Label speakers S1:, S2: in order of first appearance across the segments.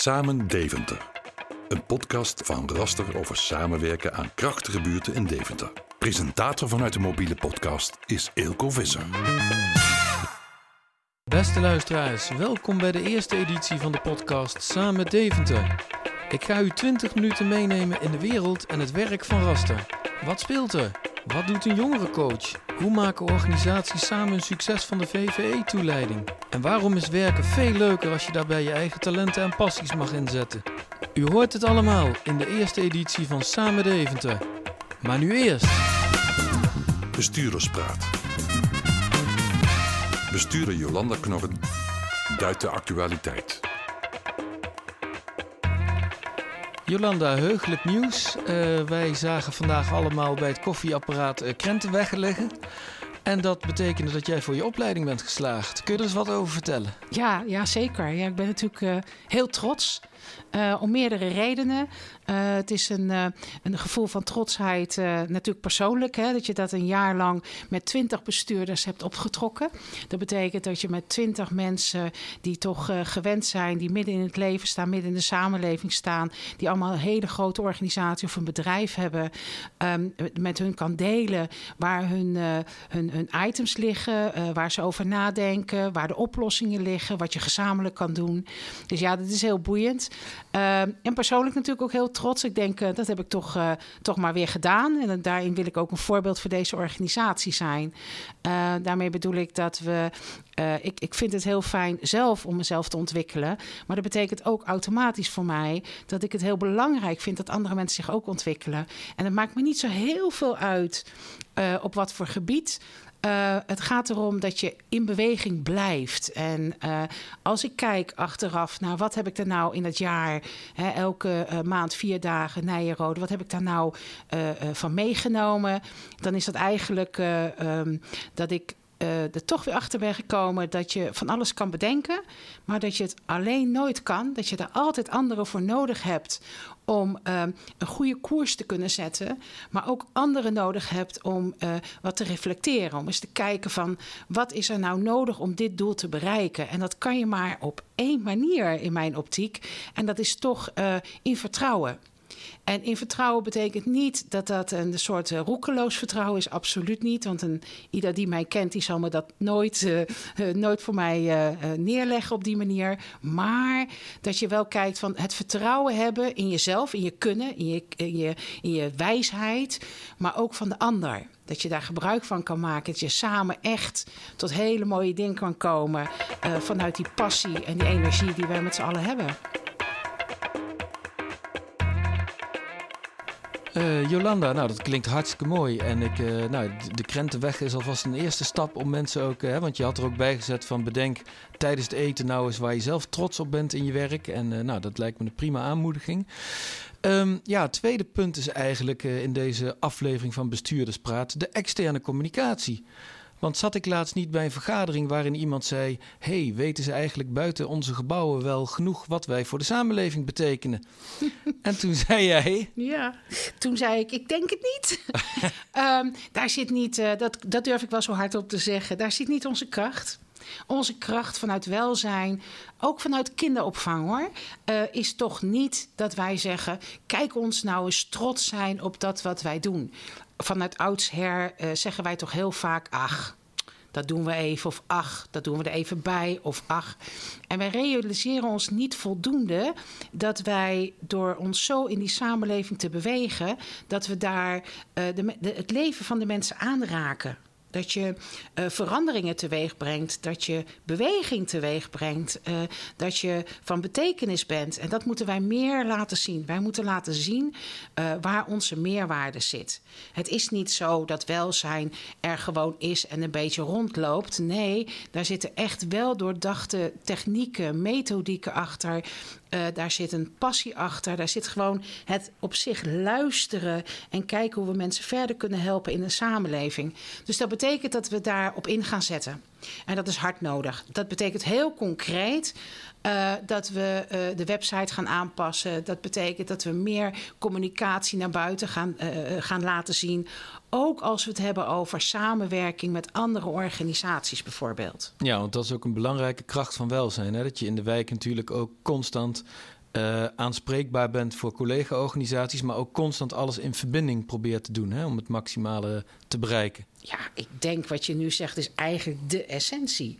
S1: Samen Deventer. Een podcast van Raster over samenwerken aan krachtige buurten in Deventer. Presentator vanuit de mobiele podcast is Eelco Visser.
S2: Beste luisteraars, welkom bij de eerste editie van de podcast Samen Deventer. Ik ga u 20 minuten meenemen in de wereld en het werk van Raster. Wat speelt er? Wat doet een jongerencoach? Hoe maken organisaties samen een succes van de VVE-toeleiding? En waarom is werken veel leuker als je daarbij je eigen talenten en passies mag inzetten? U hoort het allemaal in de eerste editie van Samen Deventer. Maar nu eerst.
S1: Bestuurderspraat. Bestuurder Jolanda Knorren duidt de actualiteit.
S2: Jolanda, heugelijk nieuws. Uh, wij zagen vandaag allemaal bij het koffieapparaat uh, krenten weggeleggen. En dat betekende dat jij voor je opleiding bent geslaagd. Kun je er eens wat over vertellen?
S3: Ja, ja zeker. Ja, ik ben natuurlijk uh, heel trots. Uh, om meerdere redenen. Uh, het is een, uh, een gevoel van trotsheid, natuurlijk persoonlijk. Hè, dat je dat een jaar lang met twintig bestuurders hebt opgetrokken. Dat betekent dat je met twintig mensen die toch gewend zijn, die midden in het leven staan, midden in de samenleving staan, die allemaal een hele grote organisatie of een bedrijf hebben, um, met hun kan delen waar hun, hun, hun items liggen, waar ze over nadenken, waar de oplossingen liggen, wat je gezamenlijk kan doen. Dus ja, dat is heel boeiend. Uh, en persoonlijk natuurlijk ook heel trots. Ik denk, uh, dat heb ik toch, uh, toch maar weer gedaan. En daarin wil ik ook een voorbeeld voor deze organisatie zijn. Daarmee bedoel ik dat we. ik, ik vind het heel fijn zelf om mezelf te ontwikkelen. Maar dat betekent ook automatisch voor mij dat ik het heel belangrijk vind dat andere mensen zich ook ontwikkelen. En het maakt me niet zo heel veel uit op wat voor gebied. Uh, het gaat erom dat je in beweging blijft. En uh, als ik kijk achteraf naar wat heb ik er nou in het jaar, hè, elke uh, maand vier dagen Nijenrode, wat heb ik daar nou van meegenomen? Dan is dat eigenlijk um, dat ik er toch weer achter ben gekomen dat je van alles kan bedenken, maar dat je het alleen nooit kan. Dat je er altijd anderen voor nodig hebt om uh, een goede koers te kunnen zetten, maar ook anderen nodig hebt om uh, wat te reflecteren. Om eens te kijken van wat is er nou nodig om dit doel te bereiken. En dat kan je maar op één manier in mijn optiek. En dat is toch in vertrouwen. En in vertrouwen betekent niet dat dat een soort uh, roekeloos vertrouwen is. Absoluut niet. Want een, ieder die mij kent, die zal me dat nooit, uh, uh, nooit voor mij neerleggen op die manier. Maar dat je wel kijkt van het vertrouwen hebben in jezelf, in je kunnen, in je, in je, in je wijsheid. Maar ook van de ander. Dat je daar gebruik van kan maken. Dat je samen echt tot hele mooie dingen kan komen. vanuit die passie en die energie die wij met z'n allen hebben.
S2: Uh, Jolanda, nou dat klinkt hartstikke mooi. En ik, uh, nou, de krentenweg is alvast een eerste stap om mensen ook, want je had er ook bij gezet van bedenk tijdens het eten nou eens waar je zelf trots op bent in je werk. En nou, dat lijkt me een prima aanmoediging. Um, ja, het tweede punt is eigenlijk in deze aflevering van Bestuurderspraat de externe communicatie. Want zat ik laatst niet bij een vergadering waarin iemand zei: hey, weten ze eigenlijk buiten onze gebouwen wel genoeg wat wij voor de samenleving betekenen? en toen zei jij.
S3: Ja, toen zei ik: Ik denk het niet. um, daar zit niet, uh, dat, dat durf ik wel zo hard op te zeggen, daar zit niet onze kracht. Onze kracht vanuit welzijn, ook vanuit kinderopvang hoor, uh, is toch niet dat wij zeggen: kijk ons nou eens trots zijn op dat wat wij doen vanuit oudsher uh, zeggen wij toch heel vaak: ach, dat doen we even. Of ach, dat doen we er even bij. Of ach. En wij realiseren ons niet voldoende dat wij door ons zo in die samenleving te bewegen, dat we daar de, de, het leven van de mensen aanraken. Dat je uh, veranderingen teweeg brengt, dat je beweging teweeg brengt, uh, dat je van betekenis bent. En dat moeten wij meer laten zien. Wij moeten laten zien uh, waar onze meerwaarde zit. Het is niet zo dat welzijn er gewoon is en een beetje rondloopt. Nee, daar zitten echt wel doordachte technieken, methodieken achter. Uh, daar zit een passie achter. Daar zit gewoon het op zich luisteren en kijken hoe we mensen verder kunnen helpen in een samenleving. Dus dat betekent dat we daarop in gaan zetten. En dat is hard nodig. Dat betekent heel concreet uh, dat we uh, de website gaan aanpassen. Dat betekent dat we meer communicatie naar buiten gaan, uh, gaan laten zien. Ook als we het hebben over samenwerking met andere organisaties bijvoorbeeld.
S2: Ja, want dat is ook een belangrijke kracht van welzijn. Hè? Dat je in de wijk natuurlijk ook constant uh, aanspreekbaar bent voor collega-organisaties, maar ook constant alles in verbinding probeert te doen hè, om het maximale te bereiken.
S3: Ja, ik denk wat je nu zegt is eigenlijk de essentie.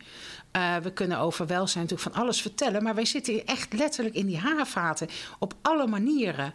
S3: Uh, we kunnen over welzijn natuurlijk van alles vertellen, maar wij zitten echt letterlijk in die haarvaten op alle manieren.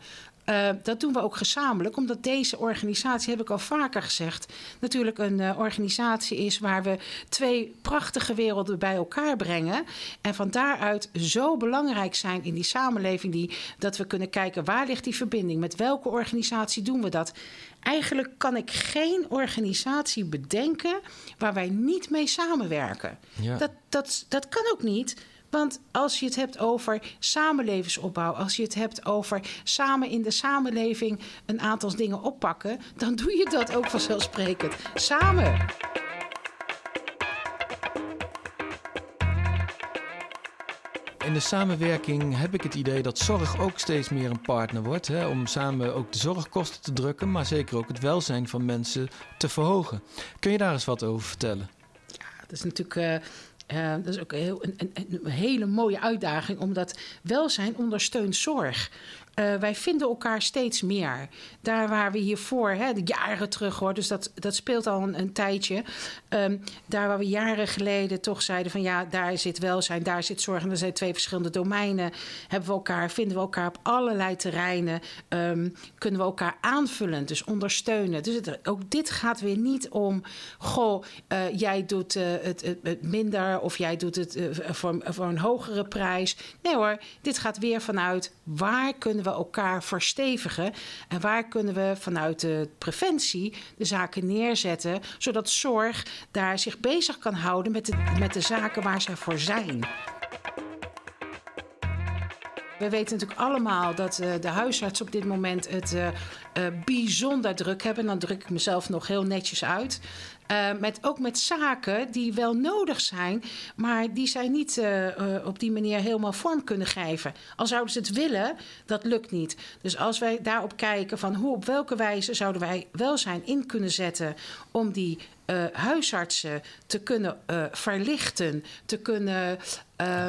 S3: Uh, dat doen we ook gezamenlijk, omdat deze organisatie, heb ik al vaker gezegd, natuurlijk een uh, organisatie is waar we twee prachtige werelden bij elkaar brengen. En van daaruit zo belangrijk zijn in die samenleving, die, dat we kunnen kijken waar ligt die verbinding, met welke organisatie doen we dat. Eigenlijk kan ik geen organisatie bedenken waar wij niet mee samenwerken. Ja. Dat, dat, dat kan ook niet. Want als je het hebt over samenlevensopbouw, als je het hebt over samen in de samenleving een aantal dingen oppakken, dan doe je dat ook vanzelfsprekend. Samen.
S2: In de samenwerking heb ik het idee dat zorg ook steeds meer een partner wordt. Hè, om samen ook de zorgkosten te drukken, maar zeker ook het welzijn van mensen te verhogen. Kun je daar eens wat over vertellen?
S3: Ja, dat is natuurlijk. Uh, uh, dat is ook heel, een, een, een, hele mooie uitdaging, omdat welzijn ondersteunt zorg. Uh, wij vinden elkaar steeds meer. Daar waar we hiervoor, hè, jaren terug hoor, dus dat, dat speelt al een, een tijdje. Um, daar waar we jaren geleden toch zeiden van ja, daar zit welzijn, daar zit zorg. En er zijn twee verschillende domeinen. Hebben we elkaar, vinden we elkaar op allerlei terreinen. Um, kunnen we elkaar aanvullen, dus ondersteunen. Dus ook dit gaat weer niet om, goh, uh, jij doet het, het, het, minder of jij doet het voor, voor een hogere prijs. Nee hoor, dit gaat weer vanuit waar kunnen we we elkaar verstevigen? En waar kunnen we vanuit de preventie de zaken neerzetten, zodat zorg daar zich bezig kan houden met de, met de zaken waar ze voor zijn? We weten natuurlijk allemaal dat uh, de huisarts op dit moment het uh, uh, bijzonder druk hebben. Dan druk ik mezelf nog heel netjes uit. Uh, met, ook met zaken die wel nodig zijn, maar die zij niet uh, uh, op die manier helemaal vorm kunnen geven. Al zouden ze het willen, dat lukt niet. Dus als wij daarop kijken van hoe op welke wijze zouden wij welzijn in kunnen zetten om die huisartsen te kunnen verlichten, te kunnen uh,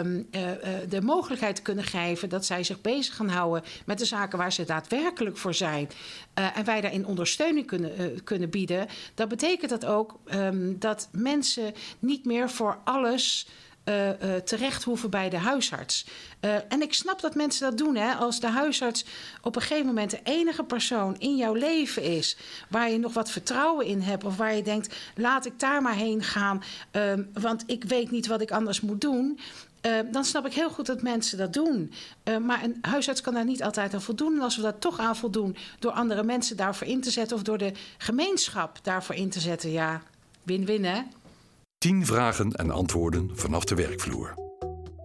S3: de mogelijkheid te kunnen geven dat zij zich bezig gaan houden met de zaken waar ze daadwerkelijk voor zijn. en wij daarin ondersteuning kunnen, kunnen bieden. Dat betekent dat ook um, dat mensen niet meer voor alles. Uh, uh, terecht hoeven bij de huisarts. Uh, en ik snap dat mensen dat doen. Hè? Als de huisarts op een gegeven moment de enige persoon in jouw leven is... waar je nog wat vertrouwen in hebt... of waar je denkt, laat ik daar maar heen gaan... Um, want ik weet niet wat ik anders moet doen... Uh, dan snap ik heel goed dat mensen dat doen. Uh, maar een huisarts kan daar niet altijd aan voldoen. En als we dat toch aan voldoen door andere mensen daarvoor in te zetten... of door de gemeenschap daarvoor in te zetten, ja, win-win hè?
S1: Tien vragen en antwoorden vanaf de werkvloer.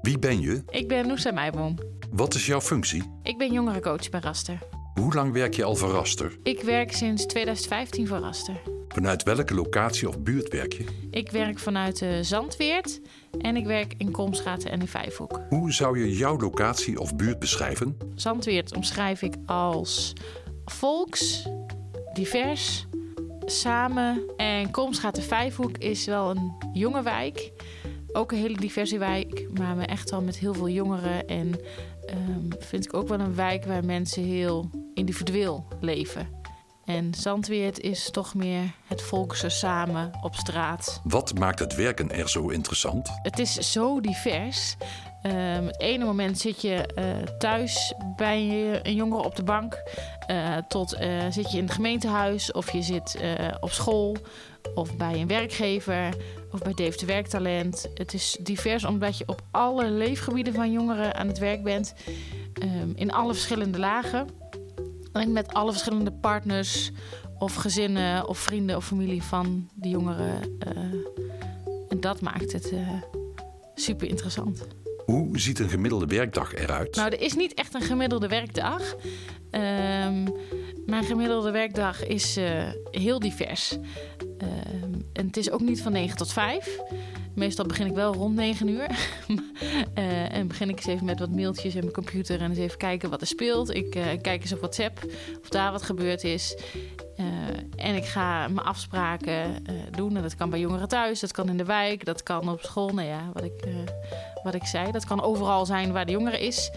S1: Wie ben je?
S4: Ik ben Noosa Meijboom.
S1: Wat is jouw functie?
S4: Ik ben jongerencoach bij Raster.
S1: Hoe lang werk je al voor Raster?
S4: Ik werk sinds 2015 voor Raster.
S1: Vanuit welke locatie of buurt werk je?
S4: Ik werk vanuit uh, Zandweert en ik werk in Komstraat en in Vijfhoek.
S1: Hoe zou je jouw locatie of buurt beschrijven?
S4: Zandweert omschrijf ik als volks, divers, samen. En Komstraat en Vijfhoek is wel een jonge wijk. Ook een hele diverse wijk, maar echt wel met heel veel jongeren. En um, vind ik ook wel een wijk waar mensen heel individueel leven. En Zandweert is toch meer het volkse samen op straat.
S1: Wat maakt het werken er zo interessant?
S4: Het is zo divers. Um, het ene moment zit je uh, thuis bij een jongere op de bank, uh, tot uh, zit je in het gemeentehuis of je zit op school of bij een werkgever of bij Dave Werktalent. Het is divers omdat je op alle leefgebieden van jongeren aan het werk bent, um, in alle verschillende lagen en met alle verschillende partners of gezinnen of vrienden of familie van die jongeren. en dat maakt het super interessant.
S1: Hoe ziet een gemiddelde werkdag eruit?
S4: Nou, er is niet echt een gemiddelde werkdag. Um, mijn gemiddelde werkdag is uh, heel divers. Um, en het is ook niet van 9 tot 5. Meestal begin ik wel rond 9 uur. uh, en begin ik eens even met wat mailtjes en mijn computer en eens even kijken wat er speelt. Ik uh, kijk eens op WhatsApp of daar wat gebeurd is. Uh, en ik ga mijn afspraken doen. En dat kan bij jongeren thuis, dat kan in de wijk, dat kan op school. Nou ja, wat ik, wat ik zei. Dat kan overal zijn waar de jongere is.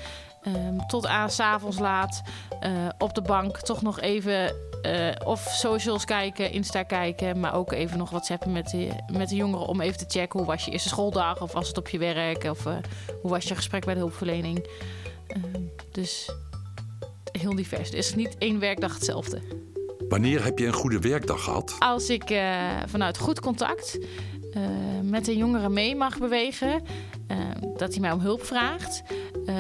S4: Ehm, tot aan s'avonds laat eh, op de bank toch nog even eh, of socials kijken, Insta kijken, maar ook even nog WhatsAppen met de, met de jongeren om even te checken hoe was je eerste schooldag of was het op je werk of eh, hoe was je gesprek bij de hulpverlening. Ehm, dus heel divers. Er is niet één werkdag hetzelfde.
S1: Wanneer heb je een goede werkdag gehad?
S4: Als ik vanuit goed contact met de jongeren mee mag bewegen, dat hij mij om hulp vraagt,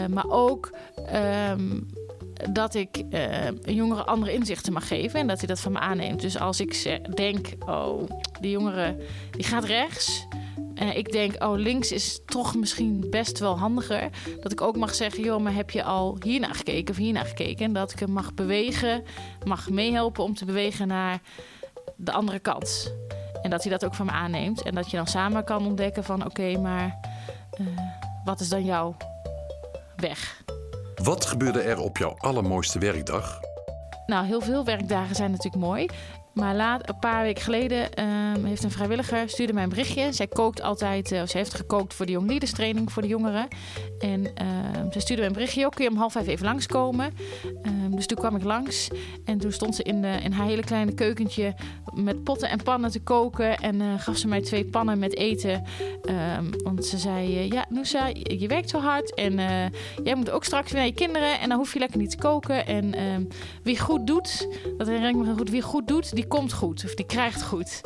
S4: maar ook ehm, dat ik uh, een jongere andere inzichten mag geven en dat hij dat van me aanneemt. Dus als ik denk, oh, die jongere die gaat rechts. En ik denk, oh, links is toch misschien best wel handiger. Dat ik ook mag zeggen, joh, maar heb je al hiernaar gekeken of hiernaar gekeken? En dat ik hem mag bewegen, mag meehelpen om te bewegen naar de andere kant. En dat hij dat ook van me aanneemt. En dat je dan samen kan ontdekken van, oké, maar uh, wat is dan jouw weg?
S1: Wat gebeurde er op jouw allermooiste werkdag?
S4: Nou, heel veel werkdagen zijn natuurlijk mooi. Maar laat, een paar weken geleden ehm, heeft een vrijwilliger stuurde mij een berichtje. Zij kookt altijd, uh, ze heeft gekookt voor de Young training voor de jongeren. En uh, ze stuurde mij een berichtje, kun je om half vijf even langskomen? Um, dus toen kwam ik langs en toen stond ze in, de, in haar hele kleine keukentje met potten en pannen te koken. En uh, gaf ze mij twee pannen met eten. want ze zei, ja Noosa, je werkt zo hard en jij moet ook straks weer naar je kinderen. En dan hoef je lekker niet te koken. En wie goed doet, dat herinner ik me goed, wie goed doet, die komt goed of die krijgt goed.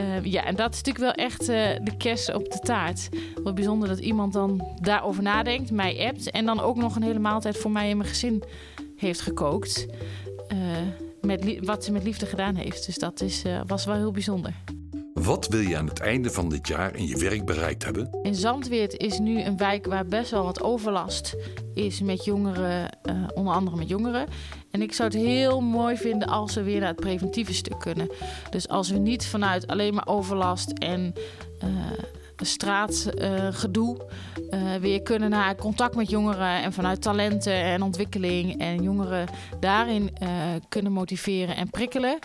S4: Uh, ja, en dat is natuurlijk wel echt uh, de kerst op de taart. Wat bijzonder dat iemand dan daarover nadenkt, mij appt en dan ook nog een hele maaltijd voor mij en mijn gezin heeft gekookt. Uh, met wat ze met liefde gedaan heeft. Dus dat is, was wel heel bijzonder.
S1: Wat wil je aan het einde van dit jaar in je werk bereikt hebben?
S4: In Zandweert is nu een wijk waar best wel wat overlast is met jongeren, uh, onder andere met jongeren. En ik zou het heel mooi vinden als we weer naar het preventieve stuk kunnen. Dus als we niet vanuit alleen maar overlast en uh, straatgedoe uh, weer kunnen naar contact met jongeren en vanuit talenten en ontwikkeling en jongeren daarin kunnen motiveren en prikkelen.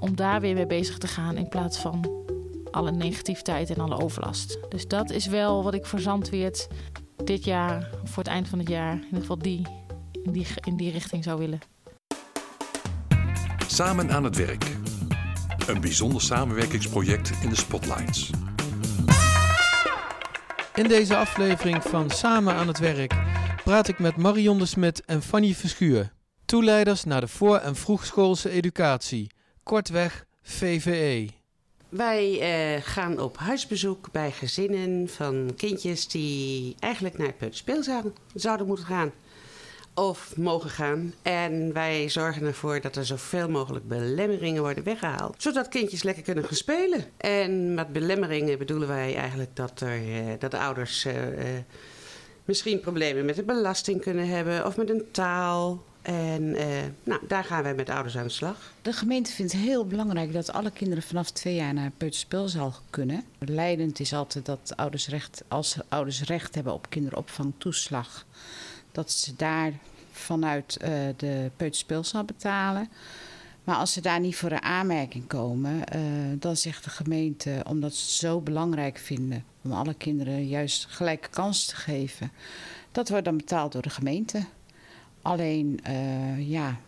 S4: Om daar weer mee bezig te gaan in plaats van alle negativiteit en alle overlast. Dus dat is wel wat ik voor Zandweert dit jaar, voor het eind van het jaar, in ieder geval die, in, die, in die richting zou willen.
S1: Samen aan het werk. Een bijzonder samenwerkingsproject in de Spotlights.
S2: In deze aflevering van Samen aan het werk praat ik met Marion de Smit en Fanny Verschuur, toeleiders naar de voor- en vroegschoolse educatie kortweg VVE.
S5: Wij uh, gaan op huisbezoek bij gezinnen van kindjes die eigenlijk naar het zouden, zouden moeten gaan. Of mogen gaan. En wij zorgen ervoor dat er zoveel mogelijk belemmeringen worden weggehaald. Zodat kindjes lekker kunnen gaan spelen. En met belemmeringen bedoelen wij eigenlijk dat, er, uh, dat de ouders uh, misschien problemen met de belasting kunnen hebben. Of met een taal en eh, nou, daar gaan wij met ouders aan de slag.
S6: De gemeente vindt heel belangrijk dat alle kinderen vanaf twee jaar naar peuterspeelzaal kunnen. Leidend is altijd dat ouders recht, als ouders recht hebben op kinderopvangtoeslag, dat ze daar vanuit uh, de peuterspeelzaal betalen. Maar als ze daar niet voor een aanmerking komen, uh, dan zegt de gemeente, omdat ze het zo belangrijk vinden om alle kinderen juist gelijke kans te geven, dat wordt dan betaald door de gemeente. Alleen, uh, ja,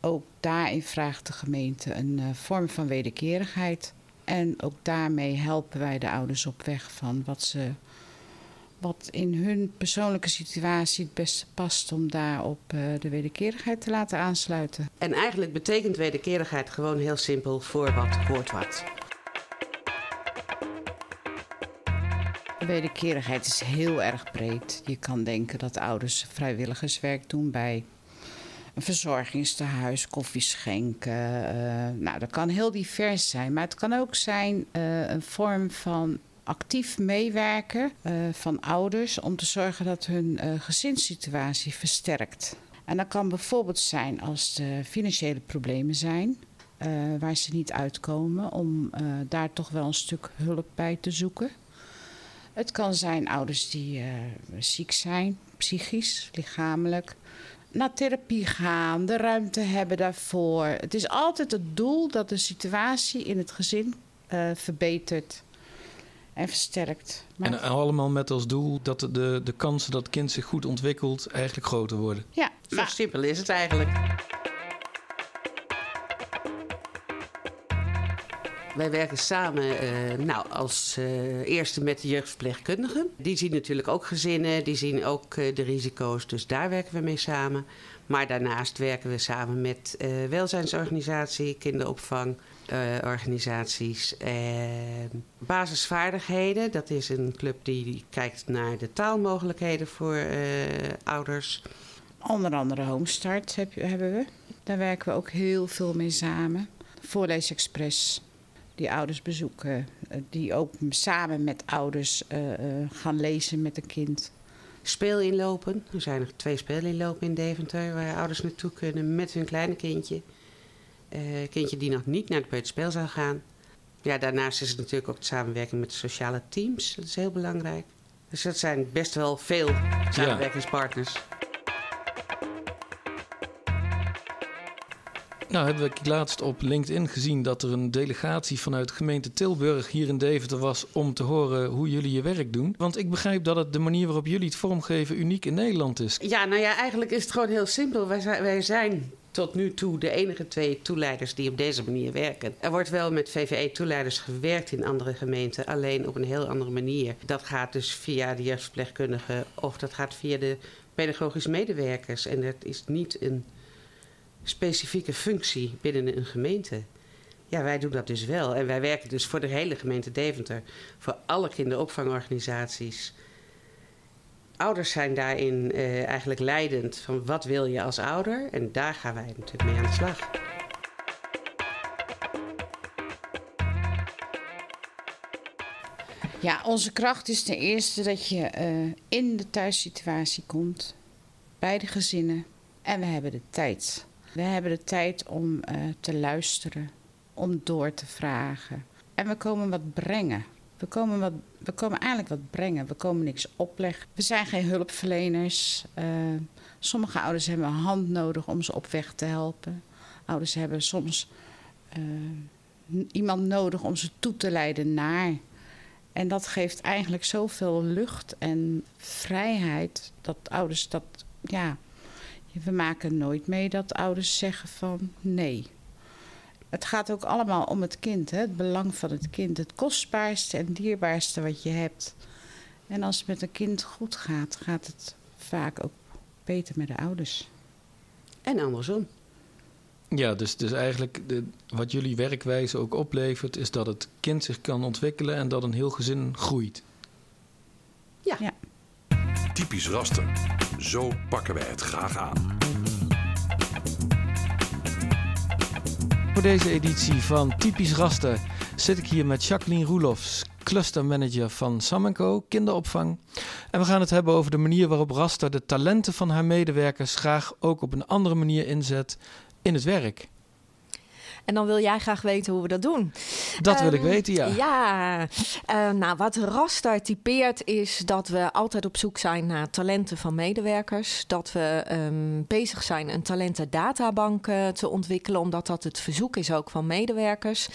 S6: ook daarin vraagt de gemeente een vorm van wederkerigheid. En ook daarmee helpen wij de ouders op weg van wat, ze, wat in hun persoonlijke situatie het beste past om daarop uh, de wederkerigheid te laten aansluiten.
S5: En eigenlijk betekent wederkerigheid gewoon heel simpel voor wat hoort wat.
S6: Wederkerigheid is heel erg breed. Je kan denken dat ouders vrijwilligerswerk doen bij een verzorgingstehuis, koffie schenken. Uh, nou, dat kan heel divers zijn. Maar het kan ook zijn uh, een vorm van actief meewerken uh, van ouders om te zorgen dat hun gezinssituatie versterkt. En dat kan bijvoorbeeld zijn als er financiële problemen zijn. waar ze niet uitkomen, om daar toch wel een stuk hulp bij te zoeken. Het kan zijn ouders die ziek zijn, psychisch, lichamelijk. Naar therapie gaan, de ruimte hebben daarvoor. Het is altijd het doel dat de situatie in het gezin verbetert. En versterkt. Maar
S2: En allemaal met als doel dat de, de, de kansen dat het kind zich goed ontwikkelt eigenlijk groter worden.
S6: ja,
S5: Zo
S6: maar
S5: simpel is het eigenlijk. Wij werken samen eh, nou, als eh, eerste met de jeugdverpleegkundigen. Die zien natuurlijk ook gezinnen, die zien ook eh, de risico's, dus daar werken we mee samen. Maar daarnaast werken we samen met eh welzijnsorganisatie, kinderopvang, eh, en basisvaardigheden, dat is een club die kijkt naar de taalmogelijkheden voor eh, ouders.
S6: onder andere Homestart heb, hebben we. Daar werken we ook heel veel mee samen. Voorleesexpress, die ouders bezoeken. eh, Die ook samen met ouders eh, eh, gaan lezen met een kind.
S5: Speelinlopen. Er zijn nog twee speelinlopen in Deventer waar ouders naartoe kunnen met hun kleine kindje. Eh kindje die nog niet naar de peuterspeelzaal gaan. Ja, daarnaast is het natuurlijk ook de samenwerking met de sociale teams. Dat is heel belangrijk. Dus dat zijn best wel veel samenwerkingspartners.
S2: Nou heb ik laatst op LinkedIn gezien dat er een delegatie vanuit gemeente Tilburg hier in Deventer was om te horen hoe jullie je werk doen. Want ik begrijp dat het de manier waarop jullie het vormgeven uniek in Nederland is.
S5: Ja, nou ja, eigenlijk is het gewoon heel simpel. Wij zijn, wij zijn tot nu toe de enige twee toeleiders die op deze manier werken. Er wordt wel met VVE-toeleiders gewerkt in andere gemeenten, alleen op een heel andere manier. Dat gaat dus via de jeugdverpleegkundigen of dat gaat via de pedagogische medewerkers. En dat is niet een specifieke functie binnen een gemeente. Ja, wij doen dat dus wel. En wij werken dus voor de hele gemeente Deventer, voor alle kinderopvangorganisaties. Ouders zijn daarin eh, eigenlijk leidend van wat wil je als ouder. En daar gaan wij natuurlijk mee aan de slag.
S6: Ja, onze kracht is ten eerste dat je eh, in de thuissituatie komt, bij de gezinnen. En we hebben de tijd. We hebben de tijd om eh, te luisteren, om door te vragen. En we komen wat brengen. We komen, wat, we komen eigenlijk wat brengen. We komen niks opleggen. We zijn geen hulpverleners. Eh, sommige ouders hebben een hand nodig om ze op weg te helpen. Ouders hebben soms eh, iemand nodig om ze toe te leiden naar. En dat geeft eigenlijk zoveel lucht en vrijheid dat ouders dat, ja, we maken nooit mee dat ouders zeggen van nee. Het gaat ook allemaal om het kind, hè? het belang van het kind. Het kostbaarste en dierbaarste wat je hebt. En als het met een kind goed gaat, gaat het vaak ook beter met de ouders.
S5: En andersom.
S2: Ja, dus, dus eigenlijk de, wat jullie werkwijze ook oplevert, is dat het kind zich kan ontwikkelen en dat een heel gezin groeit.
S1: Typisch raster. Zo pakken wij het graag aan.
S2: Voor deze editie van Typisch Raster zit ik hier met Jacqueline Roelofs, clustermanager van Sam Co, kinderopvang. En we gaan het hebben over de manier waarop Raster de talenten van haar medewerkers graag ook op een andere manier inzet in het werk.
S7: En dan wil jij graag weten hoe we dat doen.
S2: Dat wil ik
S7: Ehm,
S2: weten, ja.
S7: Ja, Eh, nou wat Raster typeert is dat we altijd op zoek zijn naar talenten van medewerkers. Dat we ehm, bezig zijn een talentendatabank eh, te ontwikkelen, omdat dat het verzoek is ook van medewerkers.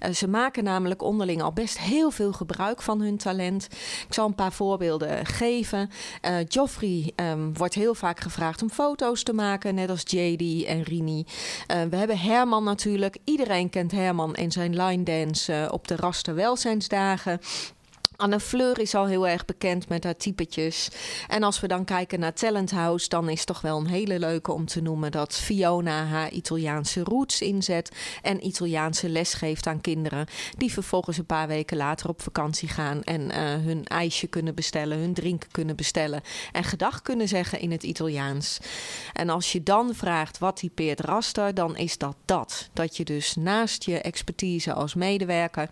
S7: Eh, ze maken namelijk onderling al best heel veel gebruik van hun talent. Ik zal een paar voorbeelden geven. Eh Joffrey ehm, wordt heel vaak gevraagd om foto's te maken, net als JD en Rini. We hebben Herman natuurlijk. Iedereen kent Herman en zijn line dance eh, op de Raster Welzijnsdagen. Anne Fleur is al heel erg bekend met haar typetjes. En als we dan kijken naar Talent House, dan is toch wel een hele leuke om te noemen dat Fiona haar Italiaanse roots inzet en Italiaanse les geeft aan kinderen die vervolgens een paar weken later op vakantie gaan en eh, hun ijsje kunnen bestellen, hun drinken kunnen bestellen en gedag kunnen zeggen in het Italiaans. En als je dan vraagt wat typeert raster, dan is dat dat. Dat je dus naast je expertise als medewerker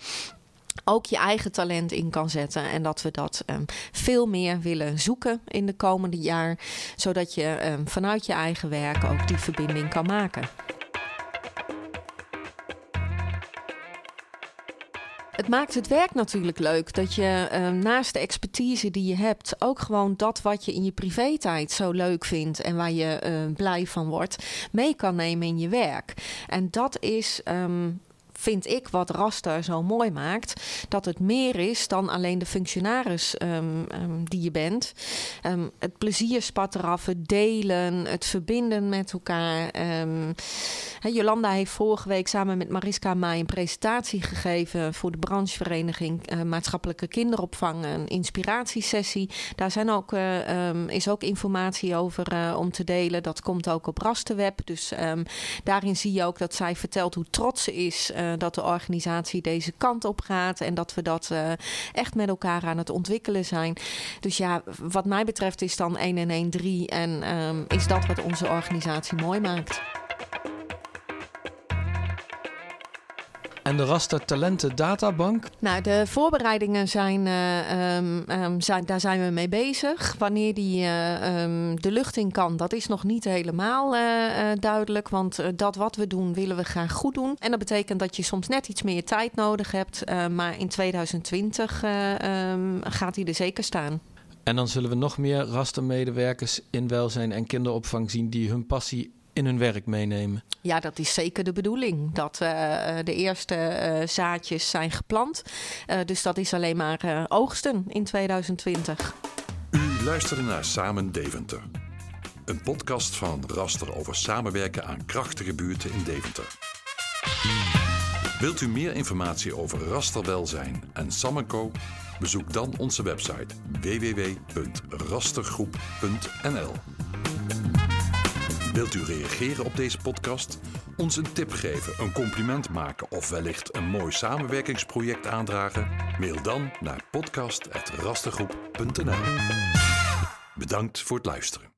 S7: ook je eigen talent in kan zetten. En dat we dat ehm, veel meer willen zoeken in de komende jaar. Zodat je ehm, vanuit je eigen werk ook die verbinding kan maken. Het maakt het werk natuurlijk leuk dat je ehm, naast de expertise die je hebt, ook gewoon dat wat je in je privé-tijd zo leuk vindt en waar je blij van wordt, mee kan nemen in je werk. En dat is vind ik wat Raster zo mooi maakt. Dat het meer is dan alleen de functionaris ehm, ehm, die je bent. Um, het plezier spat eraf, het delen, het verbinden met elkaar. Jolanda heeft vorige week samen met Mariska mij een presentatie gegeven voor de branchevereniging uh, Maatschappelijke Kinderopvang. Een inspiratiesessie. Daar zijn ook, uh, is ook informatie over uh, om te delen. Dat komt ook op Rasterweb. Dus daarin zie je ook dat zij vertelt hoe trots ze is dat de organisatie deze kant op gaat en dat we dat uh, echt met elkaar aan het ontwikkelen zijn. Dus ja, wat mij betreft is dan 1 en 1 3 en um, is dat wat onze organisatie mooi maakt.
S2: En de Raster Talenten Databank?
S7: Nou, de voorbereidingen zijn, uh, um, um, zijn, daar zijn we mee bezig. Wanneer die uh, um, de lucht in kan, dat is nog niet helemaal uh, duidelijk. Want dat wat we doen, willen we graag goed doen. En dat betekent dat je soms net iets meer tijd nodig hebt. maar in 2020 gaat die er zeker staan.
S2: En dan zullen we nog meer rastermedewerkers in welzijn en kinderopvang zien die hun passie in hun werk meenemen.
S7: Ja, dat is zeker de bedoeling. Dat uh, de eerste uh, zaadjes zijn geplant. Uh, dus dat is alleen maar oogsten in 2020.
S1: U luisterde naar Samen Deventer. Een podcast van Raster over samenwerken aan krachtige buurten in Deventer. Wilt u meer informatie over rasterwelzijn en Samenco? Bezoek dan onze website www.rastergroep.nl. Wilt u reageren op deze podcast? Ons een tip geven, een compliment maken of wellicht een mooi samenwerkingsproject aandragen? Mail dan naar podcast.rastergroep.nl. Bedankt voor het luisteren.